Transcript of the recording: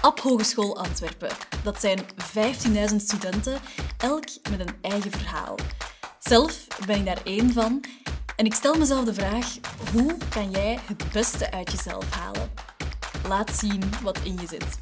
Ab Hogeschool Antwerpen. Dat zijn 15.000 studenten, elk met een eigen verhaal. Zelf ben ik daar één van en ik stel mezelf de vraag: hoe kan jij het beste uit jezelf halen? Laat zien wat in je zit.